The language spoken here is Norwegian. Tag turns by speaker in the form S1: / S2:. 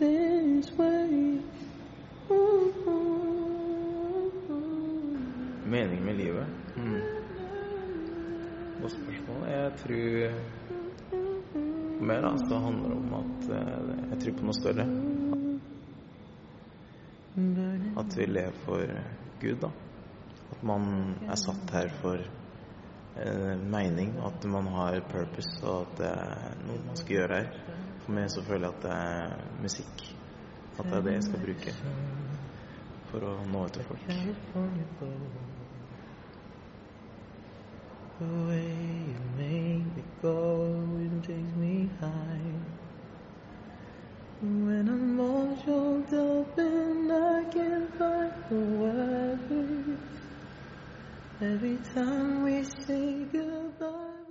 S1: this way.
S2: Mening med livet? Mm.
S1: Godt spørsmål.
S2: Jeg tror
S1: mer altså handler om
S2: at eh, jeg tror på noe større.
S1: At vi lever
S2: for Gud, da. At man er satt her for eh, mening, at man har purpose, og at det er noe man skal gjøre
S1: her for meg så at
S2: det er musikk.
S1: At det er det jeg skal bruke
S2: for å nå ut til folk.
S1: The way you make me go and takes me high. When I'm all choked up and I can't find the words. Every time we say goodbye.